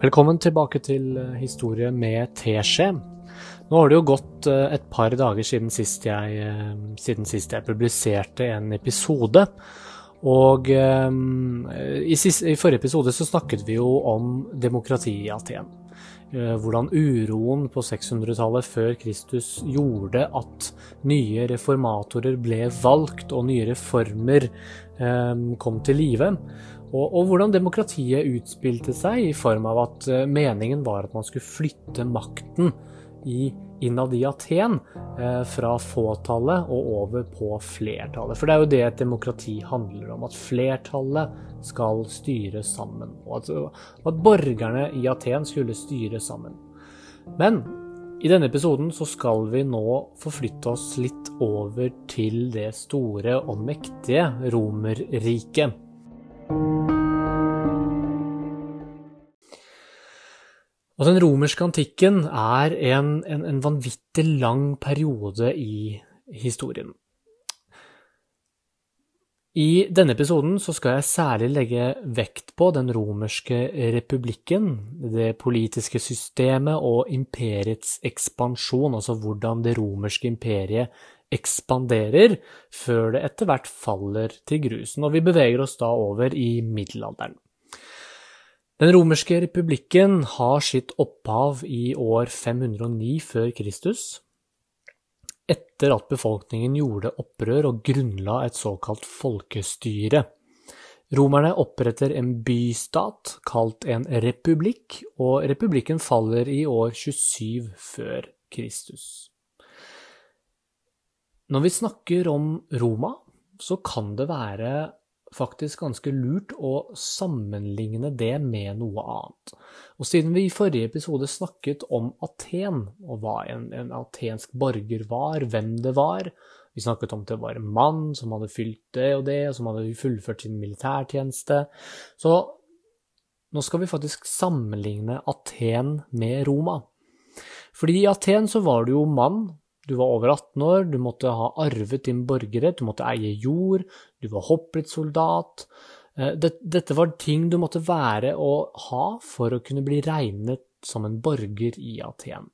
Velkommen tilbake til eh, historie med teskje. Nå har det jo gått eh, et par dager siden sist jeg, eh, siden sist jeg publiserte en episode. Og i, sist, i, forrige episode så snakket vi jo om demokrati i Aten. Hvordan uroen på 600-tallet før Kristus gjorde at nye reformatorer ble valgt, og nye reformer kom til live. Og, og, hvordan demokratiet utspilte seg i form av at uh, meningen var at man skulle flytte makten i, innad i Aten eh, fra fåtallet og over på flertallet. For det er jo det et demokrati handler om, at flertallet skal styre sammen. Og at, at borgerne i Aten skulle styre sammen. Men i denne episoden så skal vi nå forflytte oss litt over til det store og mektige Romerriket. Og den romerske antikken er en, en, en vanvittig lang periode i historien. I denne episoden skal jeg særlig legge vekt på den romerske republikken, det politiske systemet og imperiets ekspansjon, altså hvordan det romerske imperiet ekspanderer før det etter hvert faller til grusen. Og vi beveger oss da over i middelalderen. Den romerske republikken har sitt opphav i år 509 før Kristus, etter at befolkningen gjorde opprør og grunnla et såkalt folkestyre. Romerne oppretter en bystat kalt en republikk, og republikken faller i år 27 før Kristus. Når vi snakker om Roma, så kan det være faktisk ganske lurt å sammenligne det med noe annet. Og siden vi i forrige episode snakket om Aten, og hva en, en atensk borger var, hvem det var Vi snakket om at det var en mann som hadde fylt det og det, og som hadde fullført sin militærtjeneste. Så nå skal vi faktisk sammenligne Aten med Roma. Fordi i Aten så var du jo mann du var over 18 år, du måtte ha arvet din borgerrett, du måtte eie jord, du var hoppritsoldat. soldat. dette var ting du måtte være og ha for å kunne bli regnet som en borger i Aten.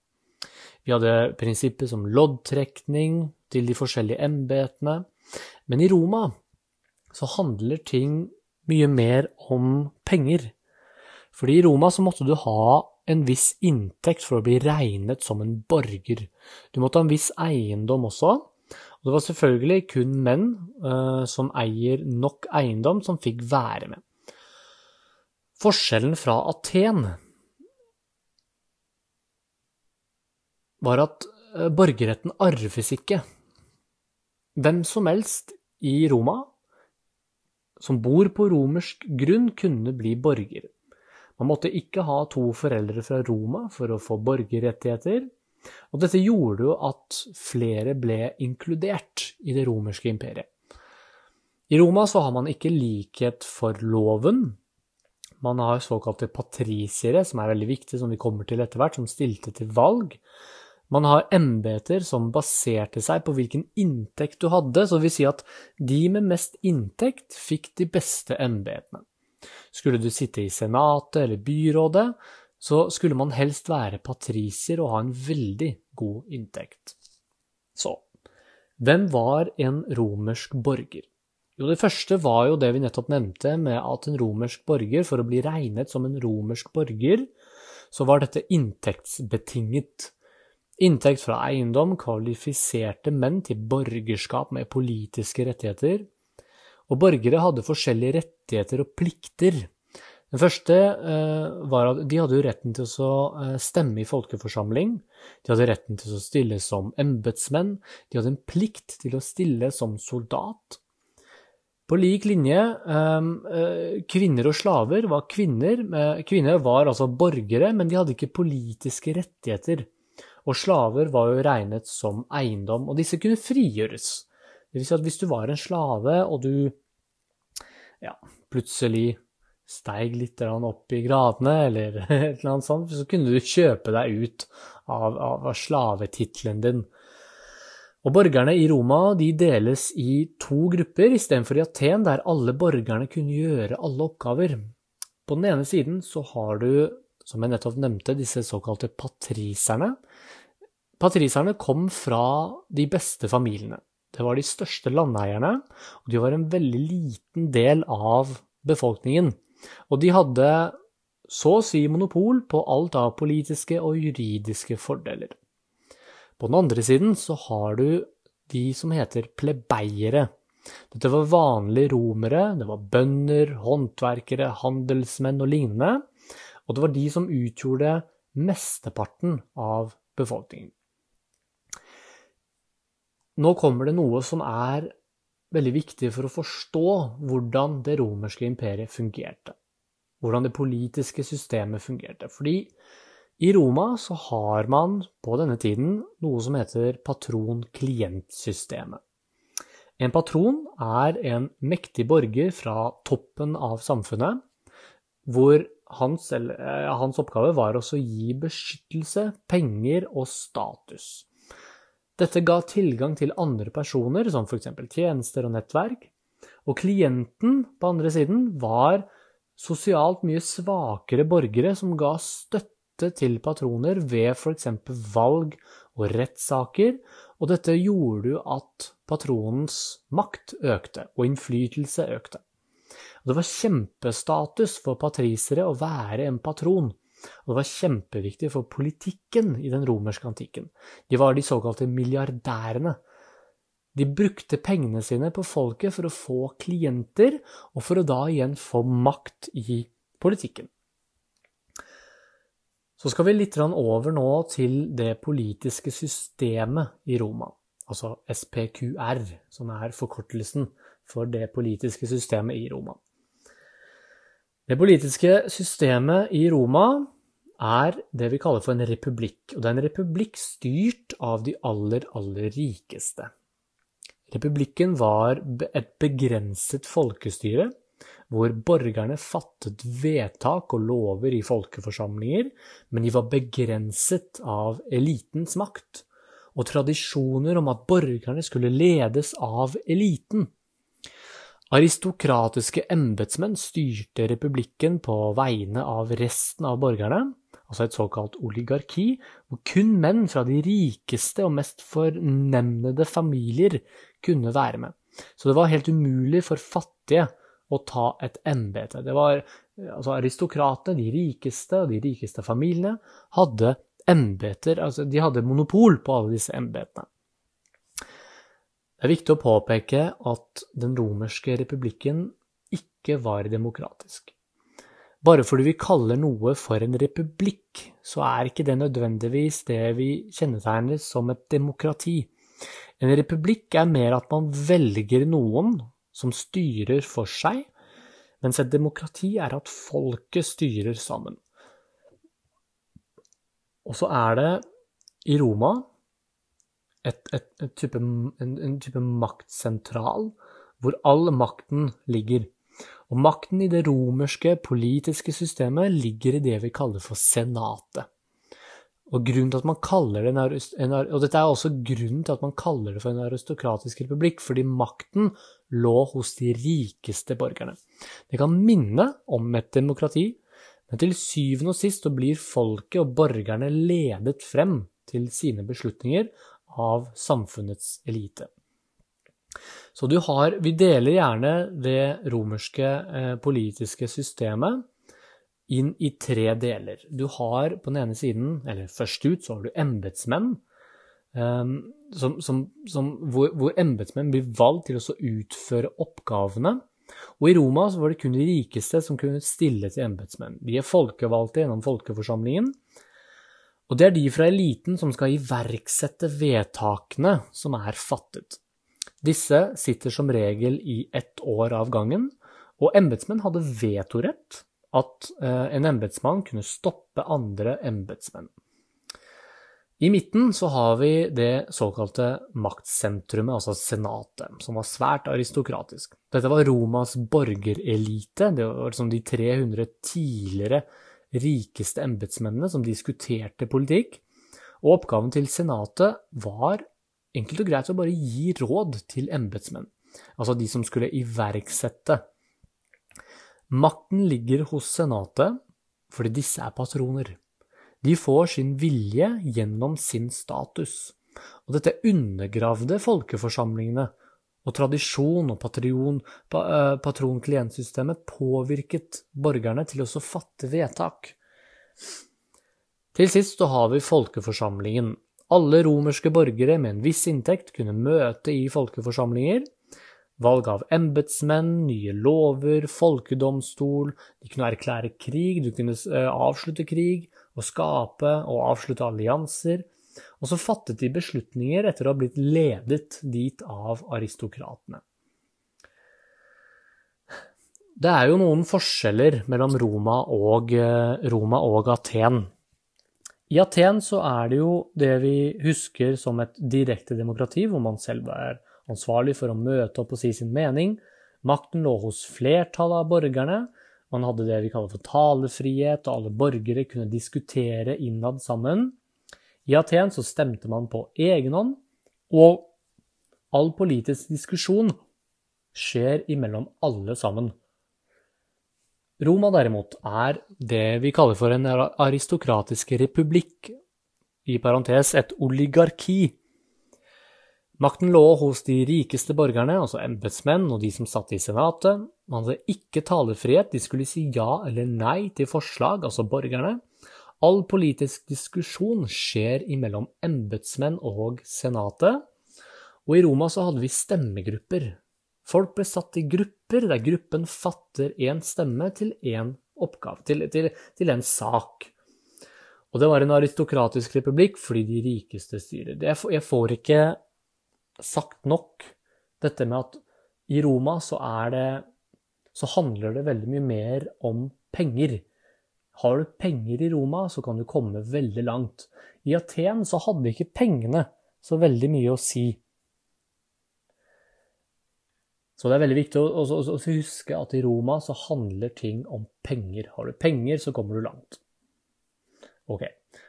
Vi hadde prinsippet som loddtrekning til de forskjellige embetene. Men i Roma så handler ting mye mer om penger. Fordi i Roma så måtte du ha en viss inntekt for å bli regnet som en borger. Du måtte ha en viss eiendom også. Og det var selvfølgelig kun menn uh, som eier nok eiendom, som fikk være med. Forskjellen fra Aten var at uh, borgerretten arves ikke. Hvem som helst i Roma som bor på romersk grunn, kunne bli borger. Man måtte ikke ha to foreldre fra Roma for å få borgerrettigheter. Og dette gjorde jo at flere ble inkludert i det romerske imperiet. I Roma så har man ikke likhet for loven. Man har såkalte patrisiere, som er veldig viktige, som vi kommer til etter hvert, som stilte til valg. Man har embeter som baserte seg på hvilken inntekt du hadde, så det vil si at de med mest inntekt fikk de beste embetene. Skulle du sitte i senatet eller byrådet, så skulle man helst være patricier og ha en veldig god inntekt. Så, hvem var en romersk borger? Jo, det første var jo det vi nettopp nevnte, med at en romersk borger, for å bli regnet som en romersk borger, så var dette inntektsbetinget. Inntekt fra eiendom kvalifiserte menn til borgerskap med politiske rettigheter, og borgere hadde forskjellige rettigheter og plikter. Den første eh, var at de hadde jo retten til å eh, stemme i folkeforsamling. De hadde retten til å stille som embetsmenn. De hadde en plikt til å stille som soldat. På lik linje, eh, kvinner og slaver var kvinner. Kvinner var altså borgere, men de hadde ikke politiske rettigheter. Og slaver var jo regnet som eiendom, og disse kunne frigjøres. Det vil si at hvis du var en slave, og du ja, plutselig steig litt opp i gradene, eller et eller annet sånt, så kunne du kjøpe deg ut av, av slavetittelen din. Og Borgerne i Roma de deles i to grupper, istedenfor i Aten, der alle borgerne kunne gjøre alle oppgaver. På den ene siden så har du som jeg nettopp nevnte, disse såkalte patriserne. Patriserne kom fra de beste familiene. Det var de største landeierne, og de var en veldig liten del av befolkningen. Og de hadde så å si monopol på alt av politiske og juridiske fordeler. På den andre siden så har du de som heter plebeiere. Dette var vanlige romere, det var bønder, håndverkere, handelsmenn og lignende, og det var de som utgjorde mesteparten av befolkningen. Nå kommer det noe som er veldig viktig for å forstå hvordan det romerske imperiet fungerte. Hvordan det politiske systemet fungerte. Fordi i Roma så har man på denne tiden noe som heter patron-klient-systemet. En patron er en mektig borger fra toppen av samfunnet, hvor hans, eller, hans oppgave var også å gi beskyttelse, penger og status. Dette ga tilgang til andre personer, som f.eks. tjenester og nettverk. Og klienten på andre siden var sosialt mye svakere borgere som ga støtte til patroner ved f.eks. valg og rettssaker, og dette gjorde jo at patronens makt økte, og innflytelse økte. Og det var kjempestatus for patrisere å være en patron. Og det var kjempeviktig for politikken i den romerske antikken. De var de såkalte milliardærene. De brukte pengene sine på folket for å få klienter, og for å da igjen få makt i politikken. Så skal vi litt over nå til det politiske systemet i Roma, altså SPQR, som er forkortelsen for det politiske systemet i Roma. Det politiske systemet i Roma er det vi kaller for en republikk, og det er en republikk styrt av de aller, aller rikeste. Republikken var et begrenset folkestyre, hvor borgerne fattet vedtak og lover i folkeforsamlinger, men de var begrenset av elitens makt, og tradisjoner om at borgerne skulle ledes av eliten. Aristokratiske embetsmenn styrte republikken på vegne av resten av borgerne, altså et såkalt oligarki, hvor kun menn fra de rikeste og mest fornemnede familier kunne være med. Så det var helt umulig for fattige å ta et embete. Det var altså aristokratene, de rikeste og de rikeste familiene, hadde embeter, altså de hadde monopol på alle disse embetene. Det er viktig å påpeke at den romerske republikken ikke var demokratisk. Bare fordi vi kaller noe for en republikk, så er ikke det nødvendigvis det vi kjennetegner som et demokrati. En republikk er mer at man velger noen som styrer for seg, mens et demokrati er at folket styrer sammen. Og så er det i Roma et, et, et type, en, en type maktsentral hvor all makten ligger. Og makten i det romerske politiske systemet ligger i det vi kaller for senatet. Og, det en, og dette er også grunnen til at man kaller det for en aristokratisk republikk, fordi makten lå hos de rikeste borgerne. Det kan minne om et demokrati, men til syvende og sist så blir folket og borgerne ledet frem til sine beslutninger av samfunnets elite. Så du har Vi deler gjerne det romerske eh, politiske systemet inn i tre deler. Du har på den ene siden, eller først ut, så har du embetsmenn. Som, hvor hvor embetsmenn blir valgt til å utføre oppgavene. Og i Roma så var det kun de rikeste som kunne stille til embetsmenn. De er folkevalgte gjennom folkeforsamlingen. Og det er de fra eliten som skal iverksette vedtakene som er fattet. Disse sitter som regel i ett år av gangen, og embetsmenn hadde vetorett, at eh, en embetsmann kunne stoppe andre embetsmenn. I midten så har vi det såkalte maktsentrumet, altså senatet, som var svært aristokratisk. Dette var Romas borgerelite, det var liksom de 300 tidligere rikeste embetsmennene som diskuterte politikk. Og oppgaven til senatet var enkelt og greit å bare gi råd til embetsmenn, altså de som skulle iverksette. Makten ligger hos senatet fordi disse er patroner. De får sin vilje gjennom sin status, og dette undergravde folkeforsamlingene, og tradisjon og patron, pa, uh, patron-klientsystemet påvirket borgerne til å fatte vedtak. Til sist har vi folkeforsamlingen. Alle romerske borgere med en viss inntekt kunne møte i folkeforsamlinger. Valg av embetsmenn, nye lover, folkedomstol, de kunne erklære krig, du kunne uh, avslutte krig, og skape og avslutte allianser. Og så fattet de beslutninger etter å ha blitt ledet dit av aristokratene. Det er jo noen forskjeller mellom Roma og, eh, Roma og Aten. I Aten så er det jo det vi husker som et direkte demokrati, hvor man selv er ansvarlig for å møte opp og si sin mening. Makten lå hos flertallet av borgerne. Man hadde det vi kaller for talefrihet, og alle borgere kunne diskutere innad sammen. I Aten så stemte man på egen hånd, og all politisk diskusjon skjer imellom alle sammen. Roma derimot er det vi kaller for en aristokratisk republikk, i parentes et oligarki. Makten lå hos de rikeste borgerne, altså embetsmenn og de som satt i senatet. Man hadde ikke talefrihet, de skulle si ja eller nei til forslag, altså borgerne. All politisk diskusjon skjer imellom embetsmenn og senatet. Og i Roma så hadde vi stemmegrupper. Folk ble satt i grupper der gruppen fatter én stemme til én oppgave, til, til, til en sak. Og det var en aristokratisk republikk fordi de rikeste styrer. Jeg får ikke sagt nok dette med at i Roma så er det Så handler det veldig mye mer om penger har du penger i Roma, så kan du komme veldig langt. I Aten så hadde ikke pengene så veldig mye å si. Så det er veldig viktig å, huske at i Roma så handler ting om penger. Har du penger, så kommer du langt. Ok,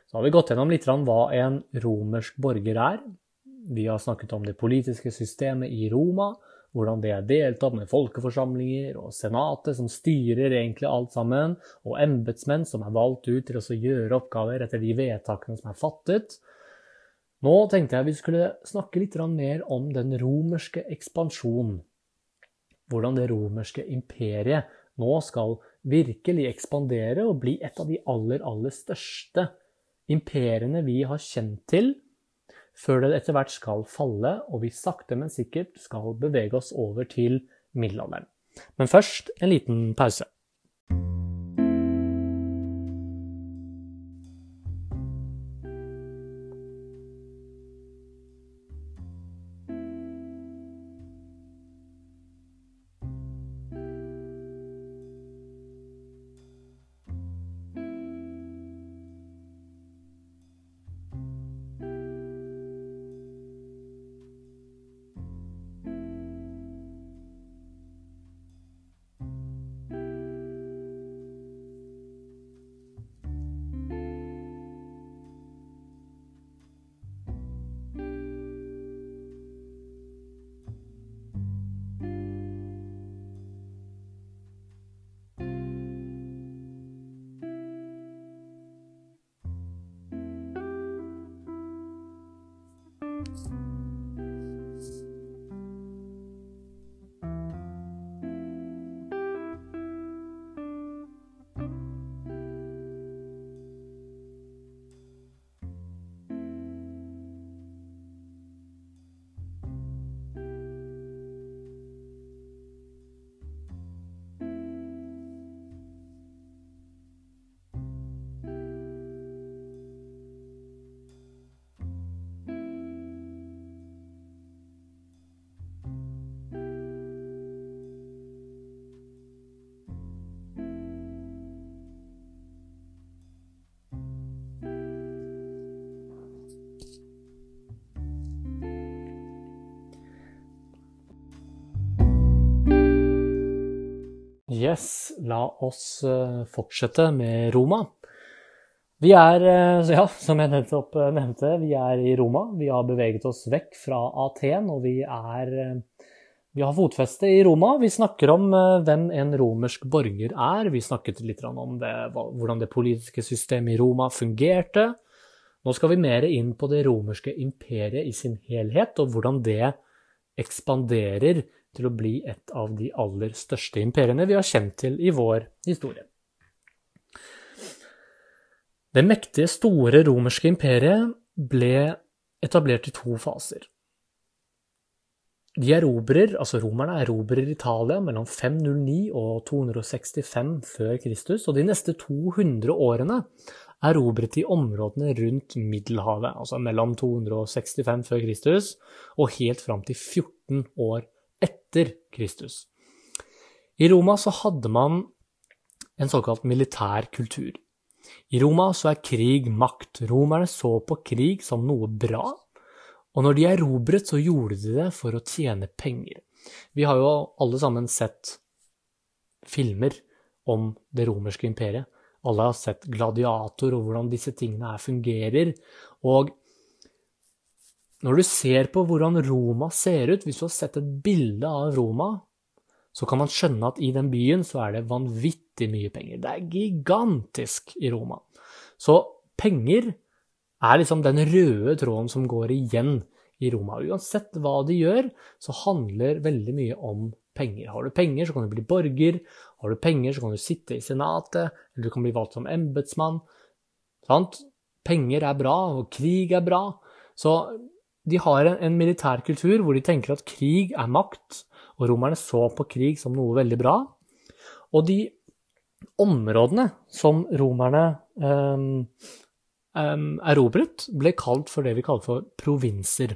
så har vi gått gjennom litt hva en romersk borger er. Vi har snakket om det politiske systemet i Roma hvordan det er deltatt med folkeforsamlinger og senatet som styrer egentlig alt sammen, og embetsmenn som er valgt ut til å gjøre oppgaver etter de vedtakene som er fattet. Nå tenkte jeg vi skulle snakke litt mer om den romerske ekspansjonen. Hvordan det romerske imperiet nå skal virkelig ekspandere og bli et av de aller, aller største imperiene vi har kjent til før det etter hvert skal falle, og vi sakte, men sikkert skal bevege oss over til middelalderen. Men først en liten pause. Yes, la oss eh, fortsette med Roma. Vi er, eh, ja, som jeg nettopp eh, nevnte, vi er i Roma. Vi har beveget oss vekk fra Aten, og vi er Vi har fotfeste i Roma. Vi snakker om hvem en romersk borger er. Vi snakket litt om det, hvordan det politiske systemet i Roma fungerte. Nå skal vi mer inn på det romerske imperiet i sin helhet, og hvordan det ekspanderer til å bli et av de aller største imperiene vi har kjent til i vår historie. Det mektige, store romerske imperiet ble etablert i to faser. De erobrer, altså Romerne erobrer Italia mellom 509 og 265 før Kristus, og de neste 200 årene erobret de områdene rundt Middelhavet, altså mellom 265 før Kristus og helt fram til 14 år etter Kristus. I Roma så hadde man en såkalt militær kultur. I Roma så er krig makt. Romerne så på krig som noe bra, og når de erobret, så gjorde de det for å tjene penger. Vi har jo alle sammen sett filmer om det romerske imperiet. Alle har sett Gladiator og hvordan disse tingene her fungerer. Og når du ser på hvordan Roma ser ut, hvis du har sett et bilde av Roma, så kan man skjønne at i den byen så er det vanvittig mye penger. Det er gigantisk i Roma. Så penger er liksom den røde tråden som går igjen i Roma. Uansett hva de gjør, så handler veldig mye om penger. Har du penger, så kan du bli borger. Har du penger, så kan du sitte i senatet, eller du kan bli valgt som embetsmann. Penger er bra, og krig er bra. Så de har en, en militær kultur hvor de tenker at krig er makt, og romerne så på krig som noe veldig bra. Og de områdene som romerne um, erobret, ble kalt for det vi kaller for provinser.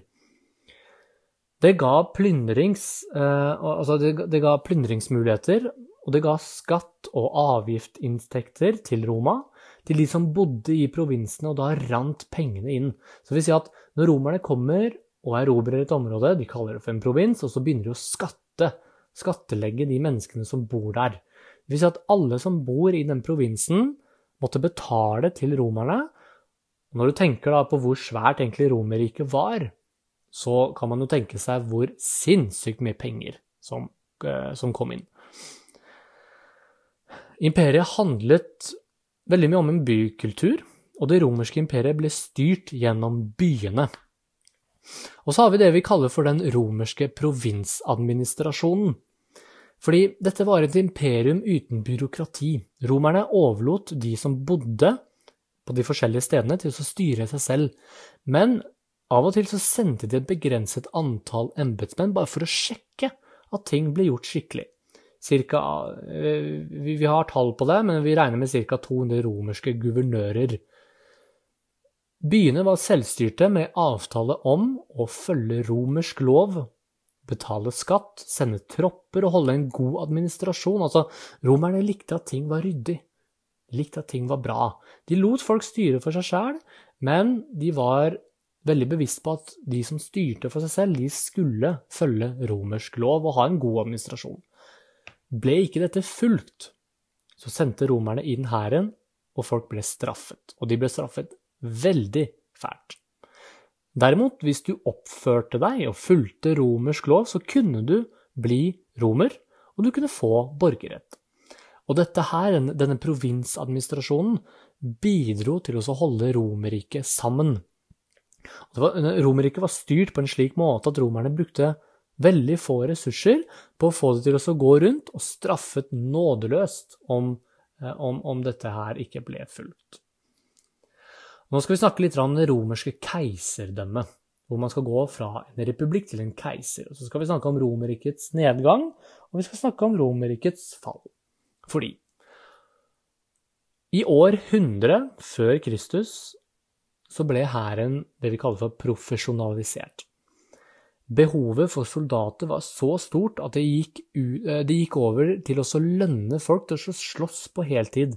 Det ga, plyndrings, uh, altså det, det ga plyndringsmuligheter, og det ga skatt- og avgiftinntekter til Roma, til de som bodde i provinsene, og da rant pengene inn. Så det vil si at når romerne kommer og erobrer et område, de kaller det for en provins, og så begynner de å skatte, skattelegge de menneskene som bor der. Det vil si at alle som bor i den provinsen, måtte betale til romerne, og når du tenker da på hvor svært egentlig Romerriket var, så kan man jo tenke seg hvor sinnssykt mye penger som, uh, som kom inn. Imperiet handlet veldig mye om en bykultur, og det romerske imperiet ble styrt gjennom byene. Og så har vi det vi kaller for den romerske provinsadministrasjonen. Fordi dette var et imperium uten byråkrati. Romerne overlot de som bodde på de forskjellige stedene til å styre seg selv. Men av og til så sendte de et begrenset antall embetsmenn bare for å sjekke at ting ble gjort skikkelig. Cirka, vi, vi har tall på det, men vi regner med ca. 200 romerske guvernører. Byene var selvstyrte med avtale om å følge romersk lov, betale skatt, sende tropper og holde en god administrasjon. Altså, romerne likte at ting var ryddig likte at ting var bra. De lot folk styre for seg sjæl, men de var veldig bevisst på at de som styrte for seg selv, de skulle følge romersk lov og ha en god administrasjon. Ble ikke dette fulgt, så sendte romerne inn hæren, og folk ble straffet. Og de ble straffet veldig fælt. Derimot, hvis du oppførte deg og fulgte romersk lov, så kunne du bli romer, og du kunne få borgerrett. Og dette her, denne provinsadministrasjonen, bidro til å holde Romerriket sammen. Romerriket var styrt på en slik måte at romerne brukte veldig få ressurser på å få det til å gå rundt, og straffet nådeløst om, eh, om, om dette her ikke ble fulgt. Nå skal vi snakke litt om det romerske keiserdømmet, hvor man skal gå fra en republikk til en keiser. Og så skal vi snakke om Romerrikets nedgang, og vi skal snakke om Romerrikets fall. Fordi i år 100 før Kristus så ble hæren det vi kaller for profesjonalisert. Behovet for soldater var så stort at det gikk, eh, det gikk over til å lønne folk til å slåss på heltid.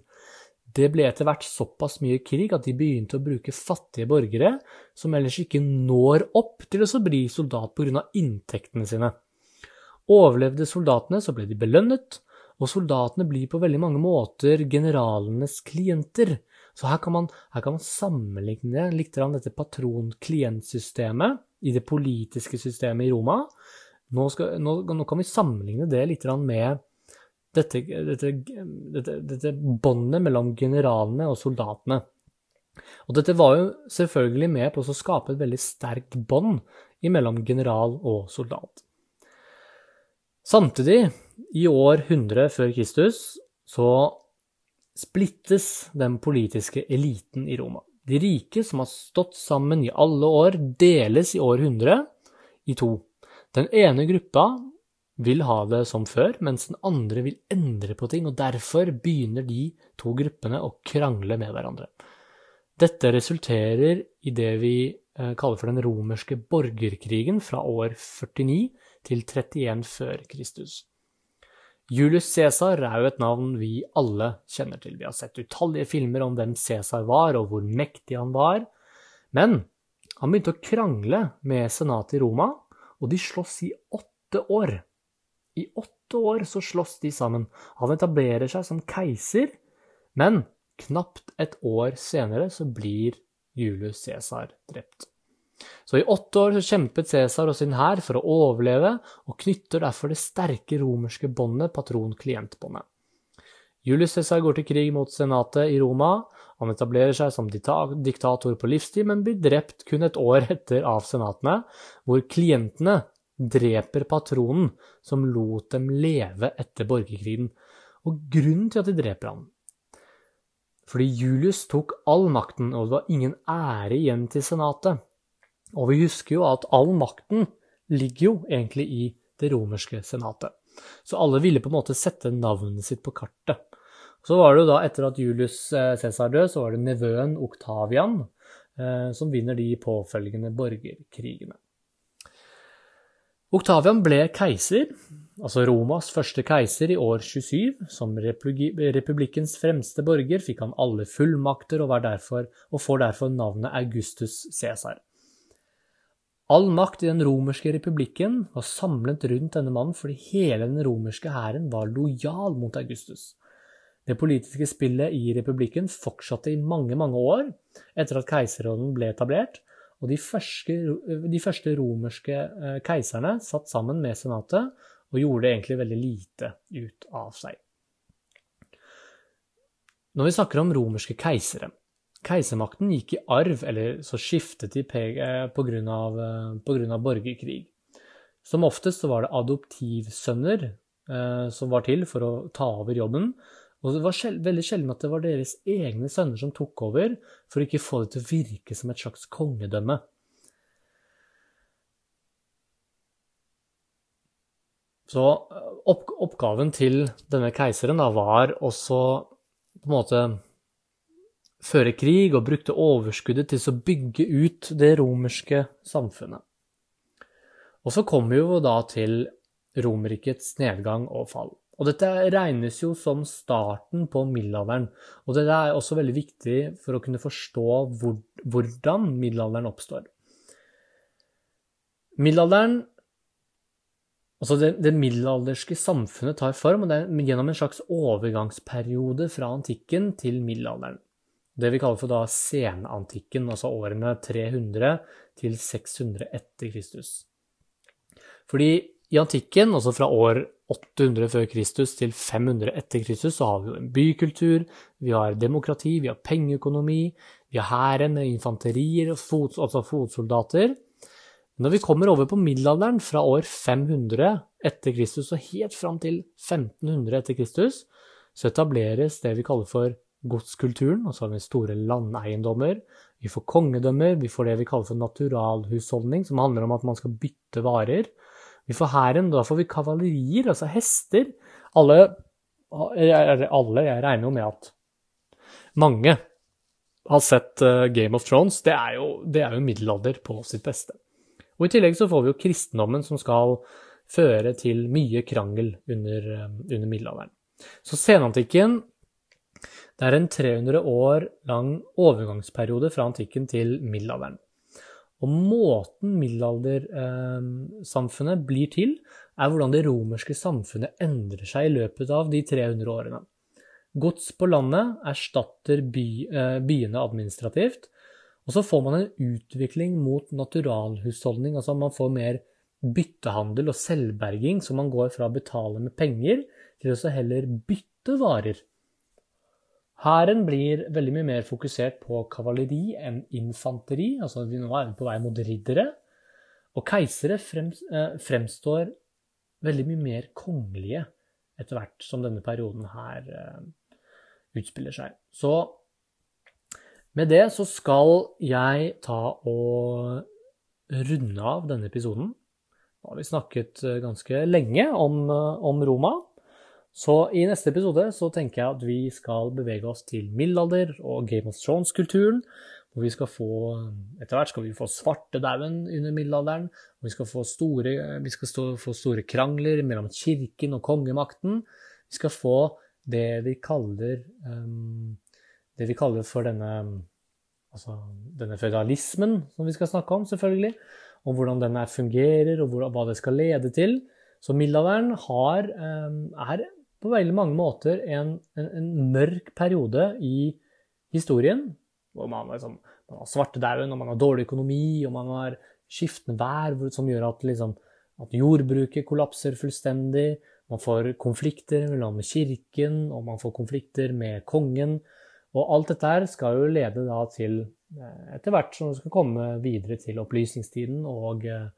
Det ble etter hvert såpass mye krig at de begynte å bruke fattige borgere som ellers ikke når opp til å bli soldat pga. inntektene sine. Overlevde soldatene, så ble de belønnet, og soldatene blir på veldig mange måter generalenes klienter. Så her kan man, her kan man sammenligne litt dette patron-klient-systemet i det politiske systemet i Roma, Nå, skal, nå, nå kan vi sammenligne det litt med dette, dette, dette, dette båndet mellom generalene og soldatene. Og dette var jo selvfølgelig med på å skape et veldig sterkt bånd mellom general og soldat. Samtidig, i år 100 før Kristus, så splittes den politiske eliten i Roma. De rike som har stått sammen i alle år, deles i århundret i to. Den ene gruppa vil ha det som før, mens den andre vil endre på ting, og derfor begynner de to gruppene å krangle med hverandre. Dette resulterer i det vi eh, kaller for den romerske borgerkrigen fra år 49 til 31 før Kristus. Julius Cæsar er jo et navn vi alle kjenner til. Vi har sett utallige filmer om hvem Cæsar var, og hvor mektig han var. Men han begynte å krangle med senatet i Roma, og de slåss i åtte år. I åtte år så slåss de sammen. Han etablerer seg som keiser, men knapt et år senere så blir Julius Cæsar drept. Så i åtte år kjempet Cæsar og sin hær for å overleve, og knytter derfor det sterke romerske båndet patron-klient-båndet. Julius Cæsar går til krig mot senatet i Roma. Han etablerer seg som diktator på livstid, men blir drept kun et år etter av senatene, hvor klientene dreper patronen som lot dem leve etter borgerkrigen. Og grunnen til at de dreper ham Fordi Julius tok all makten, og det var ingen ære igjen til senatet. Og vi husker jo at all makten ligger jo egentlig i det romerske senatet. Så alle ville på en måte sette navnet sitt på kartet. Så var det jo da, etter at Julius eh, Cæsar død, så var det nevøen Oktavian eh, som vinner de påfølgende borgerkrigene. Oktavian ble keiser, altså Romas første keiser, i år 27. Som republikkens fremste borger fikk han alle fullmakter og, derfor, og får derfor navnet Augustus Cæsar. All makt i den romerske republikken var samlet rundt denne mannen fordi hele den romerske hæren var lojal mot Augustus. Det politiske spillet i republikken fortsatte i mange, mange år etter at keiserråden ble etablert, og de første, de første romerske eh, keiserne satt sammen med senatet og gjorde egentlig veldig lite ut av seg. Når vi snakker om romerske keisere Keisermakten gikk i arv, eller så skiftet de pga. Eh, borgerkrig. Som oftest så var det adoptivsønner eh, som var til for å ta over jobben. Og det var sjel veldig sjelden at det var deres egne sønner som tok over, for å ikke få det til å virke som et slags kongedømme. Så eh, opp oppgaven til denne keiseren da var også på en måte føre krig og brukte overskuddet til å bygge ut det romerske samfunnet. Og så kommer vi jo da til Romerrikets nedgang og fall. Og dette regnes jo som starten på middelalderen. Og det er også veldig viktig for å kunne forstå hvor, hvordan middelalderen oppstår. Middelalderen Altså det, det, middelalderske samfunnet tar form og det er gjennom en slags overgangsperiode fra antikken til middelalderen det vi kaller for da senantikken, altså årene 300 til 600 etter Kristus. Fordi i antikken, altså fra år 800 før Kristus til 500 etter Kristus, så har vi jo en bykultur, vi har demokrati, vi har pengeøkonomi, vi har hæren med infanterier, fot, altså fotsoldater. Når vi kommer over på middelalderen, fra år 500 etter Kristus og helt fram til 1500 etter Kristus, så etableres det vi kaller for godskulturen, og så har vi store landeiendommer. Vi får kongedømmer, vi får det vi kaller for naturalhusholdning, som handler om at man skal bytte varer. Vi får hæren, da får vi kavalerier, altså hester. Alle, alle, jeg regner jo med at mange har sett eh, Game of Thrones. Det er, jo, det er jo middelalder på sitt beste. Og I tillegg så får vi jo kristendommen som skal føre til mye krangel under, eh, under middelalderen. Så senantikken det er en 300 år lang overgangsperiode fra antikken til middelalderen. Og måten middelaldersamfunnet eh, blir til, er hvordan det romerske samfunnet endrer seg i løpet av de 300 årene. Gods på landet erstatter by, eh, byene administrativt, og så får man en utvikling mot naturalhusholdning, altså man får mer byttehandel og selvberging, så man går fra å betale med penger til å heller bytte varer. Hæren blir veldig mye mer fokusert på kavaleri enn infanteri, altså vi nå er vi på vei mot riddere. Og keisere eh, fremstår veldig mye mer kongelige etter hvert som denne perioden her uh, utspiller seg. Så med det så skal jeg ta og runde av denne episoden. Nå har vi snakket uh, ganske lenge om, om, Roma. Så i neste episode så tenker jeg at vi skal bevege oss til middelalder og Game of Thrones-kulturen. Hvor vi skal få Etter hvert skal vi få svartedauden under middelalderen. og Vi skal, få store, vi skal stå, få store krangler mellom kirken og kongemakten. Vi skal få det vi kaller um, Det vi kaller for denne altså denne føydalismen som vi skal snakke om, selvfølgelig. Om hvordan den fungerer, og hva det skal lede til. Så middelalderen har, um, er på veldig mange måter en, en, en mørk periode i historien hvor man, liksom, man har svartedauden, og man har dårlig økonomi, og man har skiftende vær som gjør at, liksom, at jordbruket kollapser fullstendig. Man får konflikter mellom kirken, og man får konflikter med kongen. Og alt dette her skal jo lede da til, eh, etter hvert som det skal komme videre til opplysningstiden og, eh,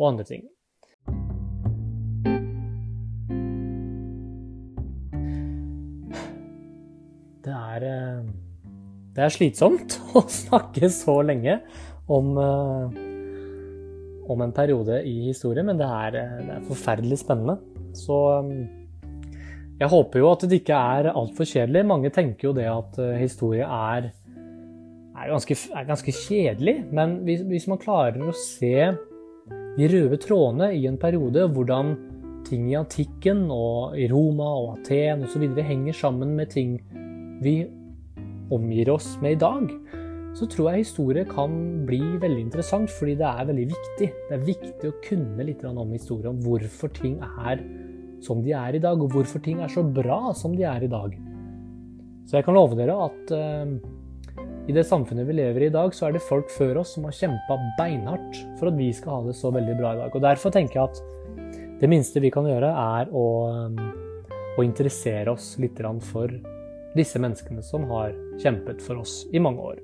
og andre ting. Er eh, det er slitsomt å snakke så lenge om, eh, om en periode i historien, men det er, eh, det er, forferdelig spennende. Så jeg håper jo at det ikke er altfor kjedelig. Mange tenker jo det at historie er, er, ganske, er ganske, kjedelig. Men hvis, hvis, man klarer å se de røde trådene i en periode, hvordan ting i antikken og i Roma og Aten osv. henger sammen med ting vi omgir oss med i dag, så tror jeg historie kan bli veldig interessant, fordi det er veldig viktig. Det er viktig å kunne litt om historie, om hvorfor ting er som de er i dag, og hvorfor ting er så bra som de er i dag. Så jeg kan love dere at uh, i det samfunnet vi lever i i dag, så er det folk før oss som har kjempa beinhardt for at vi skal ha det så veldig bra i dag. Og Derfor tenker jeg at det minste vi kan gjøre, er å, um, å interessere oss litt for disse menneskene som har kjempet for oss i mange år.